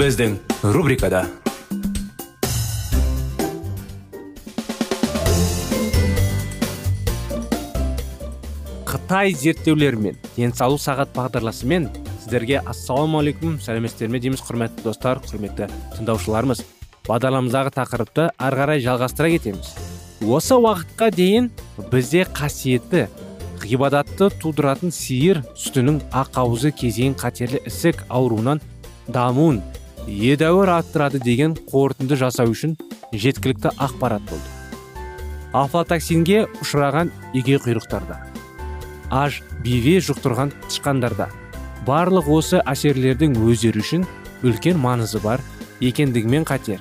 Біздің рубрикада қытай зерттеулерімен денсаулық сағат бағдарламасымен сіздерге ассалаумағалейкум сәлеметсіздер ме дейміз құрметті достар құрметті тыңдаушыларымыз. Бағдарламамыздағы тақырыпты ары қарай жалғастыра кетеміз. Осы уақытқа дейін бізде қасиетті ғибадатты тудыратын сиыр сүтінің ақауызы кезең қатерлі ісік ауруынан дамуын едәуір арттырады деген қорытынды жасау үшін жеткілікті ақпарат болды. Афлатоксинге ұшыраған егеуқұйрықтарда аж биве жұқтырған тышқандарда. Барлық осы әсерлердің өздері үшін үлкен маңызы бар екендігімен қатер.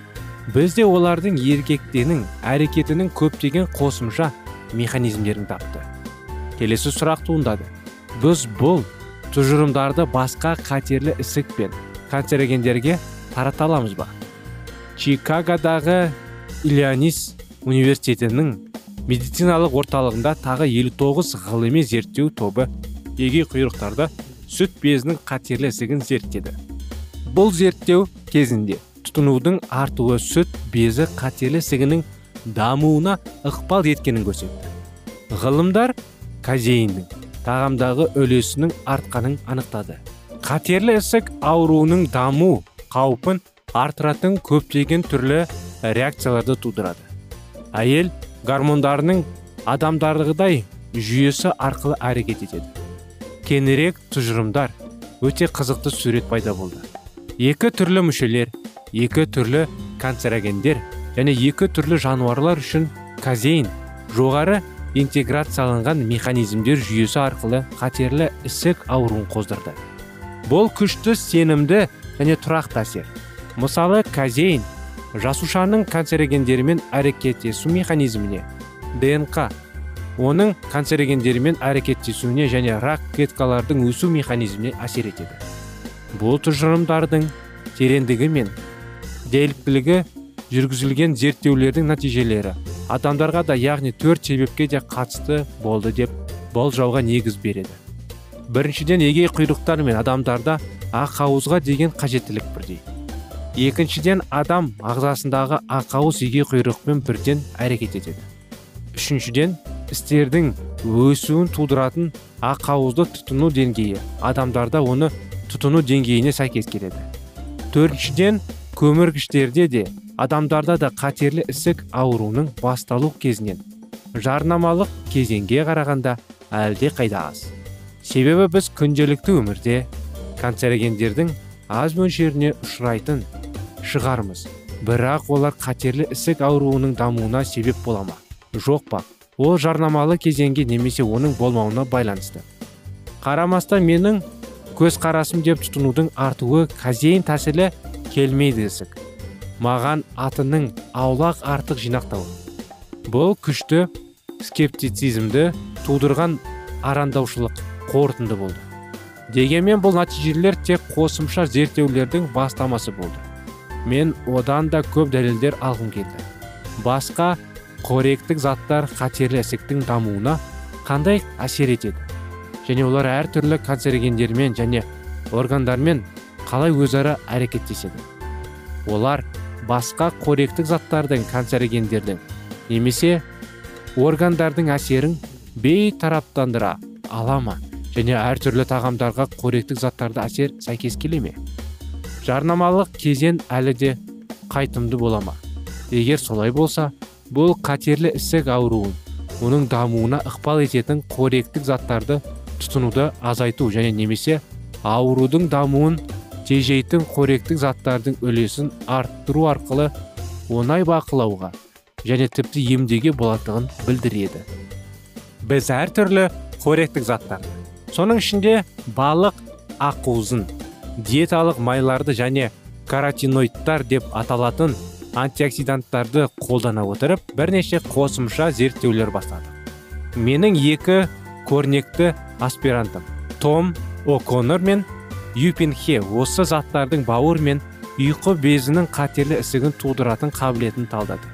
Бізде олардың еркектенің әрекетінің көптеген қосымша механизмдерін тапты. Келесі сұрақ туындады. Біз бұл тұжырымдарды басқа қатерлі ісік пен канцерогендерге тарата аламыз ба? Чикагодағы ильянис университетінің медициналық орталығында тағы 59 ғылыми зерттеу тобы егей құйрықтарда сүт безінің қатерлі ісігін зерттеді. Бұл зерттеу кезінде тұтынудың артуы сүт безі қатерлі ісігінің дамуына ықпал еткенін көрсетті. Ғылымдар казеиннің тағамдағы үлесінің артқанын анықтады. Қатерлі ісік ауруының даму қаупін арттыратын көптеген түрлі реакцияларды тудырады. Әйел гормондарының адамдардағыдай жүйесі арқылы әрекет етеді. Кеңірек тұжырымдар өте қызықты сурет пайда болды. Екі түрлі мүшелер екі түрлі канцерогендер және екі түрлі жануарлар үшін казеин жоғары интеграцияланған механизмдер жүйесі арқылы қатерлі ісік ауруын қоздырды. Бұл күшті сенімді және тұрақты әсер. Мысалы казеин жасушаның канцерогендерімен әрекеттесу механизміне днк оның канцерогендерімен әрекеттесуіне және рак клеткалардың өсу механизміне әсер етеді. Бұл тұжырымдардың тереңдігі мен дәйектілігі жүргізілген зерттеулердің нәтижелері адамдарға да яғни төрт себепке де қатысты болды деп болжауға негіз береді. Біріншіден егей құйрықтар мен адамдарда ақауызға деген қажеттілік бірдей. Екіншіден адам ағзасындағы ақауыз егей құйрықпен бірден әрекет етеді. Үшіншіден істердің өсуін тудыратын ақауызды тұтыну деңгейі адамдарда оны тұтыну деңгейіне сәйкес келеді. Төртіншіден көміргіштерде де адамдарда да қатерлі ісік ауруының басталу кезінен жарнамалық кезеңге қарағанда әлде қайда аз. Себебі біз күнделікті өмірде канцерогендердің аз мөлшеріне ұшырайтын шығармыз. Бірақ олар қатерлі ісік ауруының дамуына себеп бола ма? Жоқ па? Ол жарнамалы кезеңге немесе оның болмауына байланысты. Қарамастан менің көзқарасым деп тұтынудың артуы казеин тәсілі келмейді ісік. Маған атының аулақ артық жинақтауы. Бұл күшті скептицизмді тудырған арандаушылық. Қорытынды болды. Дегенмен бұл нәтижелер тек қосымша зерттеулердің бастамасы болды. Мен одан да көп дәлелдер алғым келді. Басқа қоректік заттар қатерлі ісіктің дамуына қандай әсер етеді? Және олар әртүрлі канцерогендермен және органдармен қалай өзара әрекеттеседі? Олар басқа қоректік заттардың канцерогендердің немесе органдардың әсерін бейтараптандыра ала ма? Және әртүрлі тағамдарға қоректік заттарды әсер сәйкес келе ме? Жарнамалық кезең әлі де қайтымды бола ма? Егер солай болса бұл қатерлі ісік ауруын оның дамуына ықпал ететін қоректік заттарды тұтынуды азайту және немесе аурудың дамуын тежейтін қоректік заттардың үлесін арттыру арқылы оңай бақылауға және тіпті емдеуге болатындығын білдіреді. Біз әртүрлі қоректік заттар соның ішінде балық ақуызын диеталық майларды және каротиноидтар деп аталатын антиоксиданттарды қолдана отырып бірнеше қосымша зерттеулер бастадық. Менің екі көрнекті аспирантым том о'коннор мен юпин хе осы заттардың бауыр мен ұйқы безінің қатерлі ісігін тудыратын қабілетін талдады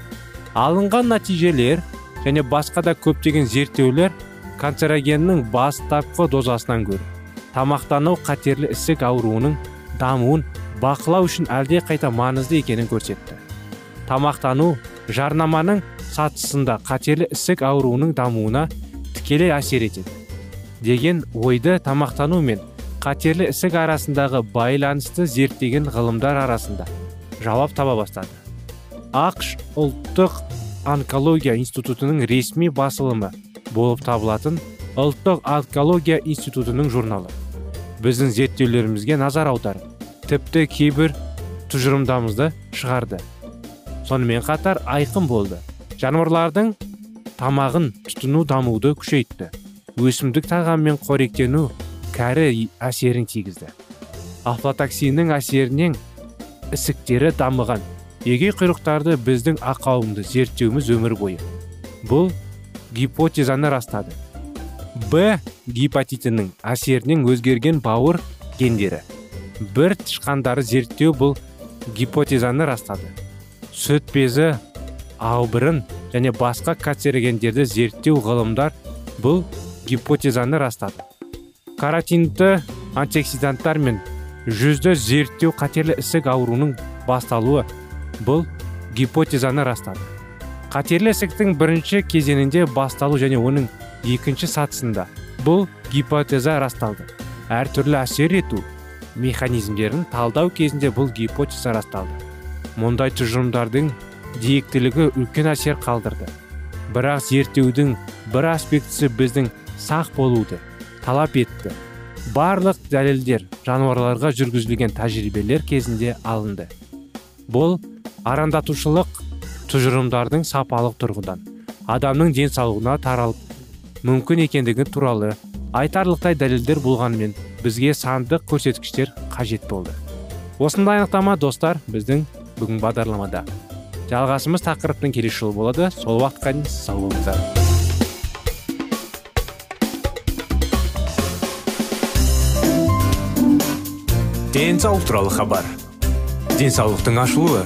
алынған нәтижелер және басқа да көптеген зерттеулер канцерогеннің бастапқы дозасынан гөрі тамақтану қатерлі ісік ауруының дамуын бақылау үшін әлде қайта маңызды екенін көрсетті. Тамақтану жарнаманың сатысында қатерлі ісік ауруының дамуына тікелей әсер етеді. Деген ойды тамақтану мен қатерлі ісік арасындағы байланысты зерттеген ғылымдар арасында жауап таба бастады. Ақш ұлттық онкология институтының ресми басылымы болып табылатын ұлттық онкология институтының журналы. Біздің зерттеулерімізге назар аударып тіпті кейбір тұжырымдамызды шығарды. Сонымен қатар айқын болды. Жануарлардың тамағын тұтыну дамуды күшейтті. Өсімдік тағаммен қоректену кәрі әсерін тигізді. Афлатоксиннің әсерінен ісіктері дамыған. Егей құйрықтарды біздің ақауымды зерттеуіміз өмір бойы. Бұл гипотезаны растады. Б. Гепатитінің әсерінен өзгерген бауыр гендері. Бір тышқандары зерттеу бұл гипотезаны растады. Сүт безі албырын және басқа канцерогендерді зерттеу ғылымдар бұл гипотезаны растады. Каротинді антиоксиданттар мен жүзді зерттеу қатерлі ісік ауруының басталуы бұл гипотезаны растады. Қатерлі ісіктің бірінші кезеңінде басталу және оның екінші сатысында бұл гипотеза расталды. Әртүрлі әсер ету механизмдерін талдау кезінде бұл гипотеза расталды. Мұндай тұжырымдардың диектілігі үлкен әсер қалдырды. Бірақ зерттеудің бір аспектісі біздің сақ болуды талап етті. Барлық дәлелдер жануарларға жүргізілген тәжірибелер кезінде алынды. Бұл арандатушылық тұжырымдардың сапалық тұрғыдан адамның денсаулығына таралып мүмкін екендігі туралы айтарлықтай дәлелдер болғанымен бізге сандық көрсеткіштер қажет болды. Осындай анықтама достар біздің бүгін бағдарламада. Жалғасымыз тақырыптың келесі жолы болады. Сол уақытқа дейін сау болыңыздар. Денсаулық туралы хабар. Денсаулықтың ашылуы.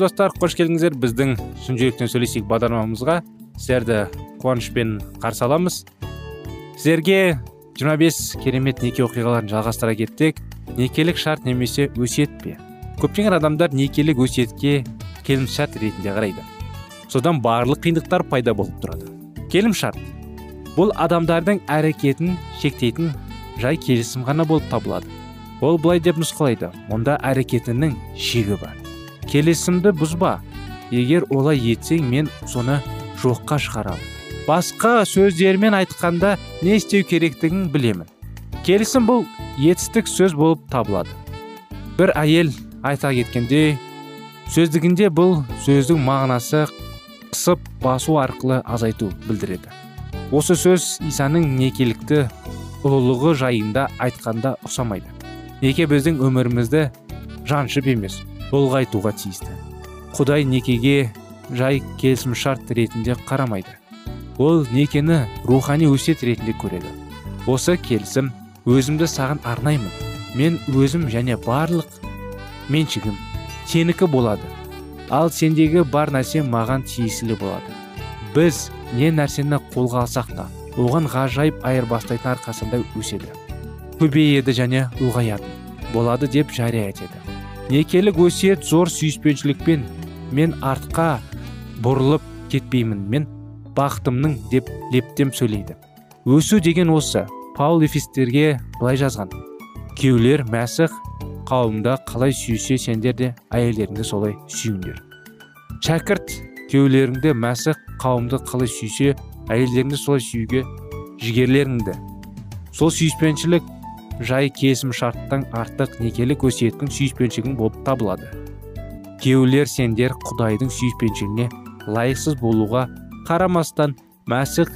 Достар қош келдіңіздер. Біздің шын жүректен сөйлесейік бағдарламамызға. Сіздерді қуанышпен қарсы аламыз. Сіздерге 25 керемет неке оқиғаларын жалғастыра кеттік. Некелік шарт немесе өсиет пе? Көптеген адамдар некелік өсиетке келімшарт ретінде қарайды. Содан барлық қиындықтар пайда болып тұрады. Келімшарт бұл адамдардың әрекетін шектейтін жай келісім ғана болып табылады. Ол былай деп нұсқалайды. Мұнда әрекетінің шегі бар. Келісімді бұзба. Егер олай етсең мен соны жоққа шығарамын басқа сөздермен айтқанда не істеу керектігін білемін. Келісім бұл етістік сөз болып табылады. Бір әйел айта кеткенде сөздігінде бұл сөздің мағынасы қысып басу арқылы азайту білдіреді. Осы сөз исаның некелікті ұлылығы жайында айтқанда ұқсамайды. Неке біздің өмірімізді жаншып емес. Ұлғайтуға тиісті. Құдай некеге жай келісімшарт ретінде қарамайды. Ол некені рухани өсиет ретінде көреді. Осы келісім өзімді саған арнаймын. Мен өзім және барлық меншігім сенікі болады. Ал сендегі бар нәрсе маған тиесілі болады. Біз не нәрсені қолға алсақ та оған ғажайып айырбастайтын арқасында өседі. Көбейеді және ұлғаяды. Болады деп жария етеді. Некелік өсиет зор сүйіспеншілікпен мен артқа бұрылып кетпеймін мен бақытымның деп лептем сөйлейді. Өсу деген осы паул ефестерге былай жазған. Күйеулер мәсіх қауымда қалай сүйсе сендер де әйелдеріңді солай сүйіңдер шәкірт күйеулеріңді мәсіх қауымды қалай сүйсе әйелдеріңді солай сүюге жігерлеріңді. Сол сүйіспеншілік жай келісім шарттан артық некелік өсиеттің сүйіспеншілігін болып табылады. Күйеулер сендер құдайдың сүйіспеншілігіне лайықсыз болуға қарамастан мәсіх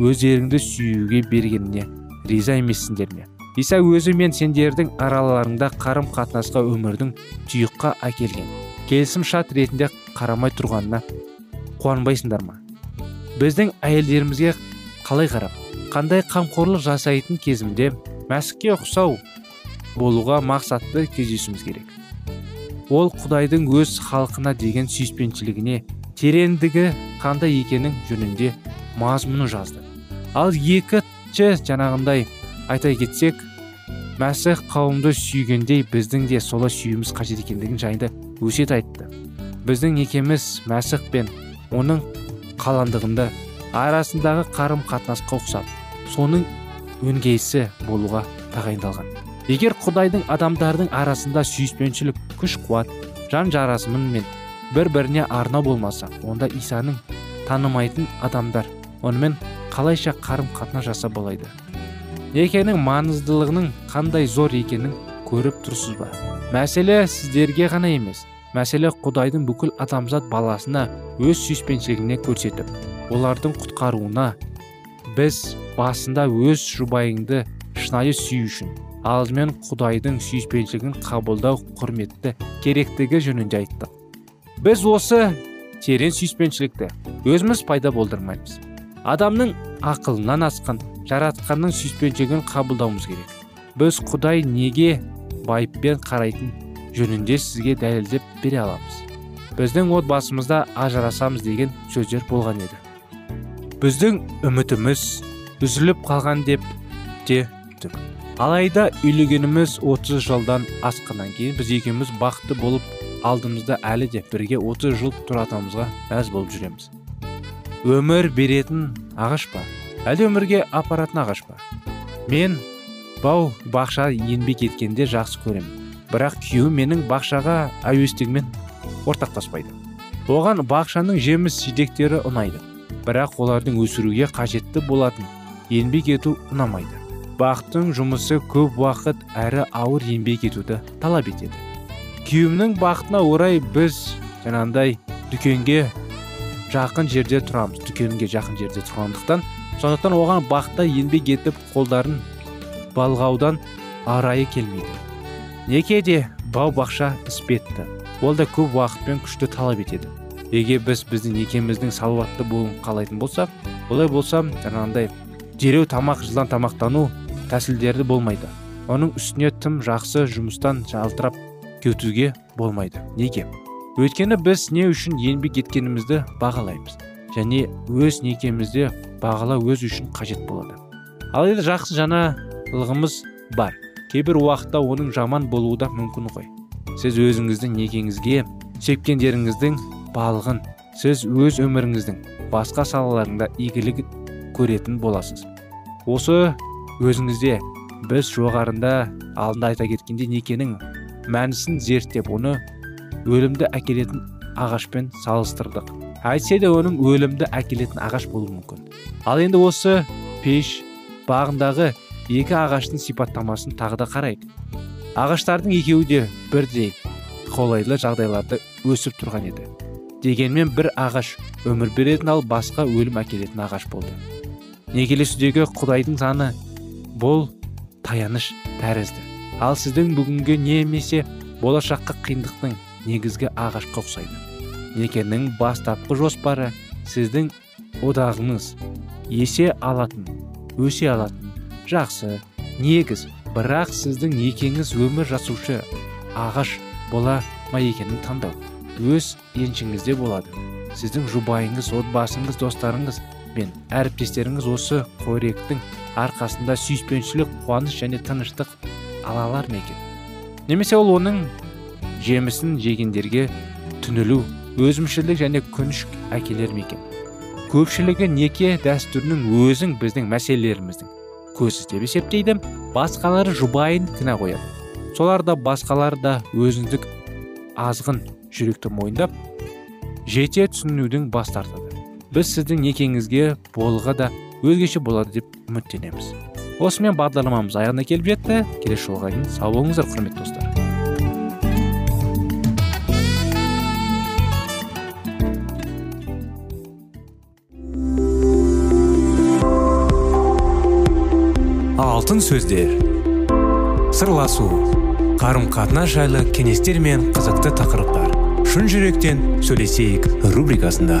өздеріңді сүюге бергеніне риза емессіңдер ме? Иса өзі мен сендердің араларыңда қарым қатынасқа өмірдің тұйыққа әкелген. Келісім шарт ретінде қарамай тұрғанына қуанбайсыңдар ма? Біздің әйелдерімізге қалай қарап қандай қамқорлық жасайтын кезімде мәсікке ұқсау болуға мақсатты кездесуіміз керек. Ол құдайдың өз халқына деген сүйіспеншілігіне тереңдігі қандай екенің жөнінде мазмұны жазды. Ал екінші жаңағындай айта кетсек мәсіх қауымды сүйгендей біздің де солай сүюіміз қажет екендігін жайында өсиет айтты. Біздің некеміз мәсіх пен оның қаландығында арасындағы қарым қатынасқа ұқсап соның өңгейсі болуға тағайындалған. Егер құдайдың адамдардың арасында сүйіспеншілік күш қуат жан жарасымын мен бір біріне арна болмаса онда исаның танымайтын адамдар онымен қалайша қарым қатынас жасап болады некенің маңыздылығының қандай зор екенін көріп тұрсыз ба? Мәселе сіздерге ғана емес мәселе құдайдың бүкіл адамзат баласына өз сүйіспеншілігіне көрсетіп олардың құтқаруына біз басында өз жұбайыңды шынайы сүю үшін алдымен құдайдың сүйіспеншілігін қабылдау құрметті керектігі жөнінде айттық. Біз осы терең сүйіспеншілікті өзіміз пайда болдырмаймыз. Адамның ақылынан асқан жаратқанның сүйіспеншілігін қабылдауымыз керек. Біз құдай неге байыппен қарайтын жөнінде сізге дәлелдеп бере аламыз. Біздің отбасымызда ажырасамыз деген сөздер болған еді. Біздің үмітіміз үзіліп қалған деп те алайда үйленгеніміз 30 жылдан асқаннан кейін біз екеуміз бақытты болып алдымызда әлі де бірге 30 жыл тұратынымызға мәз болып жүреміз. Өмір беретін ағаш па? Әлде өмірге апаратын ағаш па? Мен бау бақша еңбек еткенде жақсы көремін. Бірақ күйеуім менің бақшаға әуестігімен ортақтаспайды. Оған бақшаның жеміс жидектері ұнайды. Бірақ олардың өсіруге қажетті болатын еңбек ету ұнамайды. Бақтың жұмысы көп уақыт әрі ауыр еңбек етуді талап етеді. Күйеуімнің бақытына орай біз жаңағындай дүкенге жақын жерде тұрамыз. Дүкенге жақын жерде тұрғандықтан сондықтан оған бақта еңбек етіп қолдарын балғаудан арайы келмейді. Неке де бау бақша іспетті. Ол да көп уақыт пен күшті талап етеді. Егер біз біздің некеміздің салауатты болуын қалайтын болсақ олай болса жаңағындай дереу тамақ жылдан тамақтану тәсілдері болмайды. Оның үстіне тым жақсы жұмыстан жалтырап кетуге болмайды. Неге? Өйткені біз не үшін еңбек еткенімізді бағалаймыз және өз некемізде бағалау өз үшін қажет болады. Алайда жақсы жаңалығымыз бар. Кейбір уақытта оның жаман болуы да мүмкін ғой. Сіз өзіңіздің некеңізге сепкендеріңіздің балығын сіз өз өміріңіздің басқа салаларында игілік көретін боласыз. Осы өзіңізде біз жоғарында алдында айта кеткендей некенің мәнісін зерттеп оны өлімді әкелетін ағашпен салыстырдық. Әйтсе де оның өлімді әкелетін ағаш болуы мүмкін. Ал енді осы пеш бағындағы екі ағаштың сипаттамасын тағы да қарайық. Ағаштардың екеуі де бірдей қолайлы жағдайларда өсіп тұрған еді. Дегенмен бір ағаш өмір беретін ал басқа өлім әкелетін ағаш болды. Некелесудегі құдайдың заңы бұл таяныш тәрізді. Ал сіздің бүгінгі немесе болашаққа қиындықтың негізгі ағашқа ұқсайды. Некенің бастапқы жоспары сіздің одағыңыз. Есе алатын өсе алатын жақсы негіз. Бірақ сіздің некеңіз өмір жасушы ағаш бола ма екенін таңдау. Өз еншіңізде болады. Сіздің жұбайыңыз отбасыңыз достарыңыз бен әріптестеріңіз осы қоректің арқасында сүйіспеншілік қуаныш және тыныштық ала алар ма екен? Немесе ол оның жемісін жегендерге түнілу өзімшілдік және күніш әкелер ме екен? Көпшілігі неке дәстүрінің өзің біздің мәселелеріміздің көзі деп есептейді. Басқалары жұбайын кінә қояды. Солар да басқалар да өзіндік азғын жүректі мойындап жете түсінудің бас тартады. Біз сіздің некеңізге болға да өзгеше болады деп үміттенеміз. Осымен бағдарламамыз аяғына келіп жетті. Келесі жолға дейін сау болыңыздар құрметті достар. Алтын сөздер. Сырласу. Қарым қатынас жайлы кеңестер мен қызықты тақырыптар. Шын жүректен сөйлесейік рубрикасында.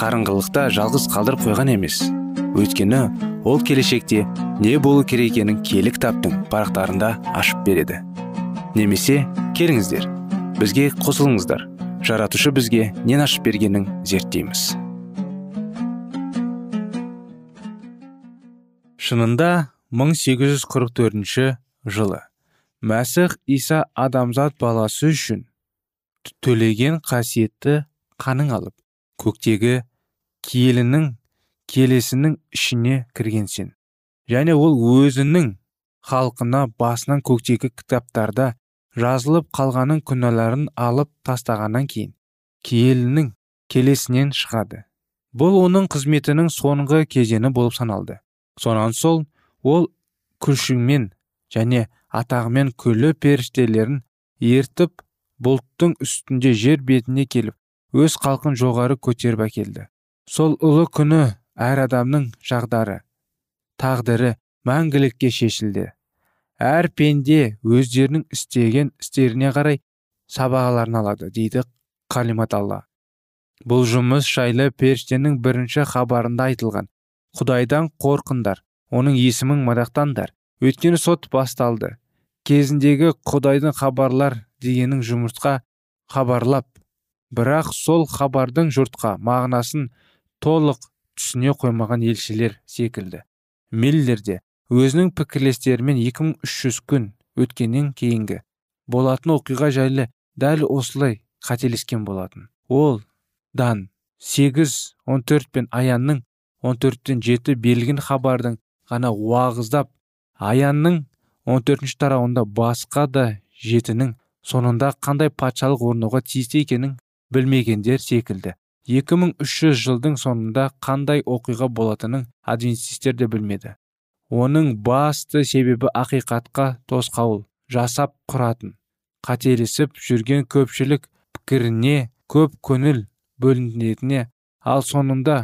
қарыңғылықта жалғыз қалдырып қойған емес. Өйткені ол келешекте не болу керек екенін киелі кітаптың парақтарында ашып береді. Немесе келіңіздер бізге қосылыңыздар. Жаратушы бізге нен ашып бергенін зерттейміз. Шынында 1844 жылы мәсіх иса адамзат баласы үшін төлеген қасиетті қаның алып көктегі киелінің келесінің ішіне кірген сен. Және ол өзінің халқына басынан көктегі кітаптарда жазылып қалғанын күнәларын алып тастағаннан кейін киелінің келесінен шығады. Бұл оның қызметінің соңғы кезеңі болып саналды. Сонан соң ол күшімен және атағымен күллі періштелерін ертіп бұлттың үстінде жер бетіне келіп өз қалқын жоғары көтеріп әкелді. Сол ұлы күні әр адамның жағдары тағдыры мәңгілікке шешілді. Әр пенде өздерінің істеген істеріне қарай сабағаларын алады дейді қалимат алла. Бұл жұмыс жайлы періштенің бірінші хабарында айтылған. Құдайдан қорқыңдар оның есімін мадақтаңдар өйткені сот басталды. Кезіндегі құдайдың хабарлар дегенің жұмыртқа хабарлап бірақ сол хабардың жұртқа мағынасын толық түсіне қоймаған елшілер секілді. Миллерде өзінің пікірлестерімен 2300 күн өткеннен кейінгі болатын оқиға жайлы дәл осылай қателескен болатын. Ол дан 8-14 пен аянның 14-тен 7 берілген хабардың ғана уағыздап аянның 14 тарауында басқа да жетінің соңында қандай патшалық орнауға тиісті екенін білмегендер секілді. 2300 жылдың соңында қандай оқиға болатынын адвентистер де білмеді. Оның басты себебі ақиқатқа тосқауыл жасап құратын қателесіп жүрген көпшілік пікіріне көп көңіл бөлінетіне ал соңында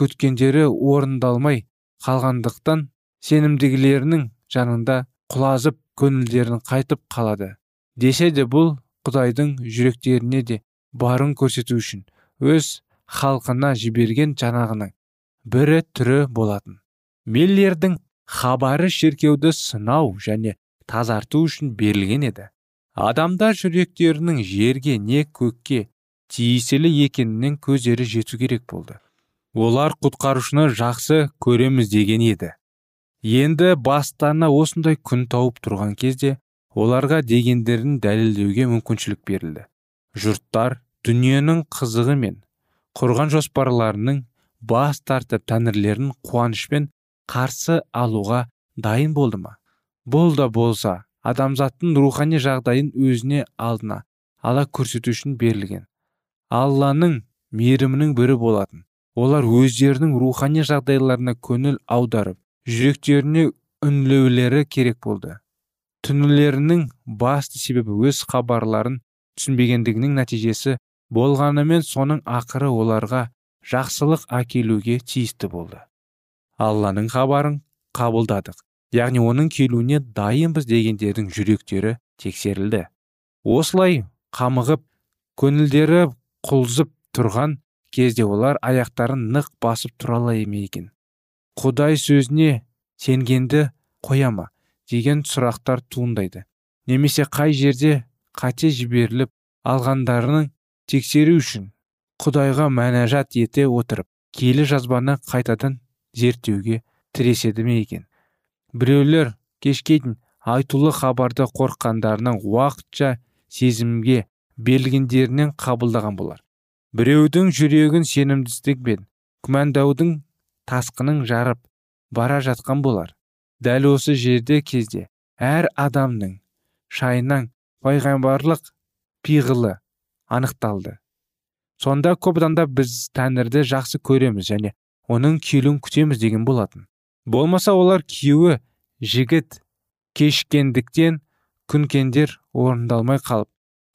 күткендері орындалмай қалғандықтан сенімдегілерінің жанында құлазып көңілдерін қайтып қалады. Десе де бұл құдайдың жүректеріне де барын көрсету үшін өз халқына жіберген жанағының бірі түрі болатын. Миллердің хабары шіркеуді сынау және тазарту үшін берілген еді. Адамдар жүректерінің жерге не көкке тиесілі екенінен көздері жету керек болды. Олар құтқарушыны жақсы көреміз деген еді. Енді бастарына осындай күн тауып тұрған кезде оларға дегендерін дәлелдеуге мүмкіншілік берілді. Жұрттар дүниенің қызығы мен құрған жоспарларының бас тартып тәңірлерін қуанышпен қарсы алуға дайын болды ма? Бұл да болса адамзаттың рухани жағдайын өзіне алдына ала көрсету үшін берілген. Алланың мейірімінің бірі болатын. Олар өздерінің рухани жағдайларына көңіл аударып жүректеріне үнлеулері керек болды. Түнілерінің басты себебі өз хабарларын түсінбегендігінің нәтижесі болғанымен соның ақыры оларға жақсылық әкелуге тиісті болды. Алланың хабарын қабылдадық. Яғни оның келуіне дайынбыз дегендердің жүректері тексерілді. Осылай қамығып көңілдері құлзып тұрған кезде олар аяқтарын нық басып тұра ме екен? Құдай сөзіне сенгенді қояма деген сұрақтар туындайды. Немесе қай жерде қате жіберіліп алғандарының тексеру үшін құдайға мәнәжат ете отырып келі жазбаны қайтадан зерттеуге тіреседі ме екен? Біреулер кешкейін айтулы хабарды қорыққандарынан уақытша сезімге берілгендерінен қабылдаған болар. Біреудің жүрегін сенімсіздік пен күмәндаудың тасқының жарып бара жатқан болар. Дәл осы жерде кезде әр адамның шайынан пайғамбарлық пиғылы анықталды. Сонда көп адамдар біз тәңірді жақсы көреміз және оның келуін күтеміз деген болатын. Болмаса олар күйеуі жігіт кешкендіктен күнкендер орындалмай қалып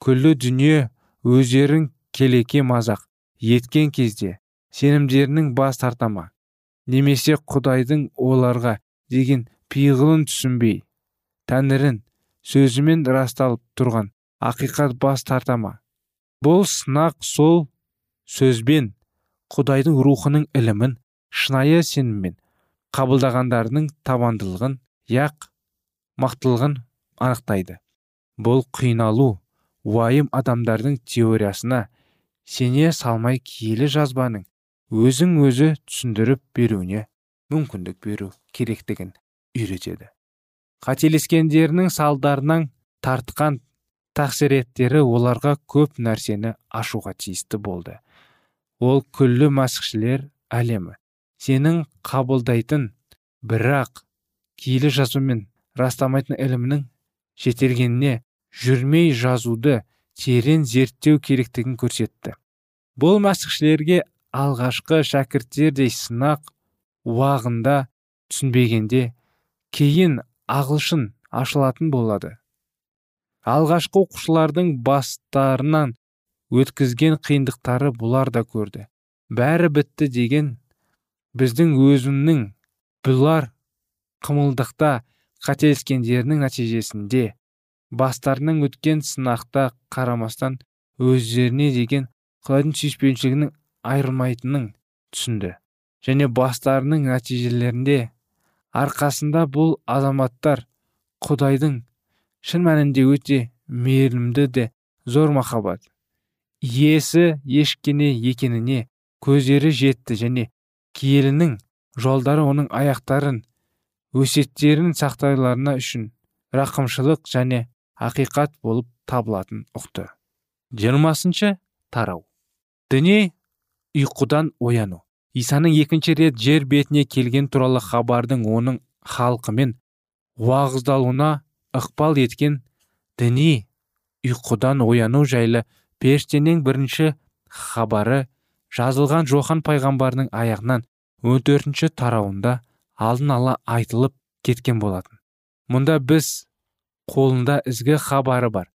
күллі дүние өздерін келеке мазақ еткен кезде сенімдерінің бас тартама немесе құдайдың оларға деген пиғылын түсінбей тәңірін сөзімен расталып тұрған ақиқат бас тартама бұл сынақ сол сөзбен құдайдың рухының ілімін шынайы сеніммен қабылдағандарының табандылығын яқ мақтылығын анықтайды. Бұл қиналу уайым адамдардың теориясына сене салмай киелі жазбаның өзің өзі түсіндіріп беруіне мүмкіндік беру керектігін үйретеді. Қателескендерінің салдарынан тартқан тақсіреттері оларға көп нәрсені ашуға тиісті болды. Ол күллі мәсіхшілер әлемі. Сенің қабылдайтын бірақ киелі жазумен растамайтын ілімнің жетелгеніне жүрмей жазуды терең зерттеу керектігін көрсетті. Бұл мәсіхшілерге алғашқы шәкірттердей сынақ уағында түсінбегенде кейін ағылшын ашылатын болады. Алғашқы оқушылардың бастарынан өткізген қиындықтары бұлар да көрді. Бәрі бітті деген біздің өзімнің бұлар қымылдықта қателескендерінің нәтижесінде бастарынан өткен сынақта қарамастан өздеріне деген құдайдың сүйіспеншілігінің айырылмайтынын түсінді. Және бастарының нәтижелерінде арқасында бұл азаматтар құдайдың шын мәнінде өте мейірімді де зор махаббат. Иесі ешкене екеніне көздері жетті және киелінің жолдары оның аяқтарын өсеттерін сақтайларына үшін рақымшылық және ақиқат болып табылатын ұқты. Жиырмасыншы тарау. Діни ұйқыдан ояну. Исаның екінші рет жер бетіне келген туралы хабардың оның халқымен уағыздалуына ықпал еткен діни ұйқыдан ояну жайлы періштенің бірінші хабары жазылған жохан пайғамбардың аяғынан 14 төртінші тарауында алдын ала айтылып кеткен болатын. Мұнда біз қолында ізгі хабары бар.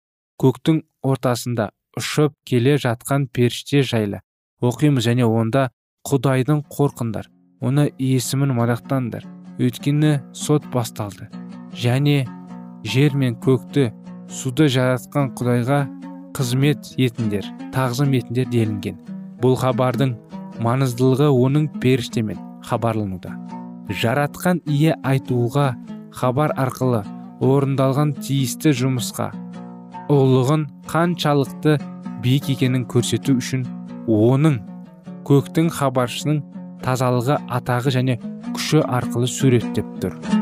Көктің ортасында ұшып келе жатқан періште жайлы оқимыз және онда құдайдың қорқындар оны есімін мадақтаңдар өйткені сот басталды және жер мен көкті суды жаратқан құдайға қызмет етіңдер тағзым етіңдер делінген. Бұл хабардың маңыздылығы оның періштемен хабарлануда. Жаратқан ие айтуға хабар арқылы орындалған тиісті жұмысқа ұлығын қаншалықты биік екенін көрсету үшін оның көктің хабаршының тазалығы атағы және күші арқылы суреттеп тұр.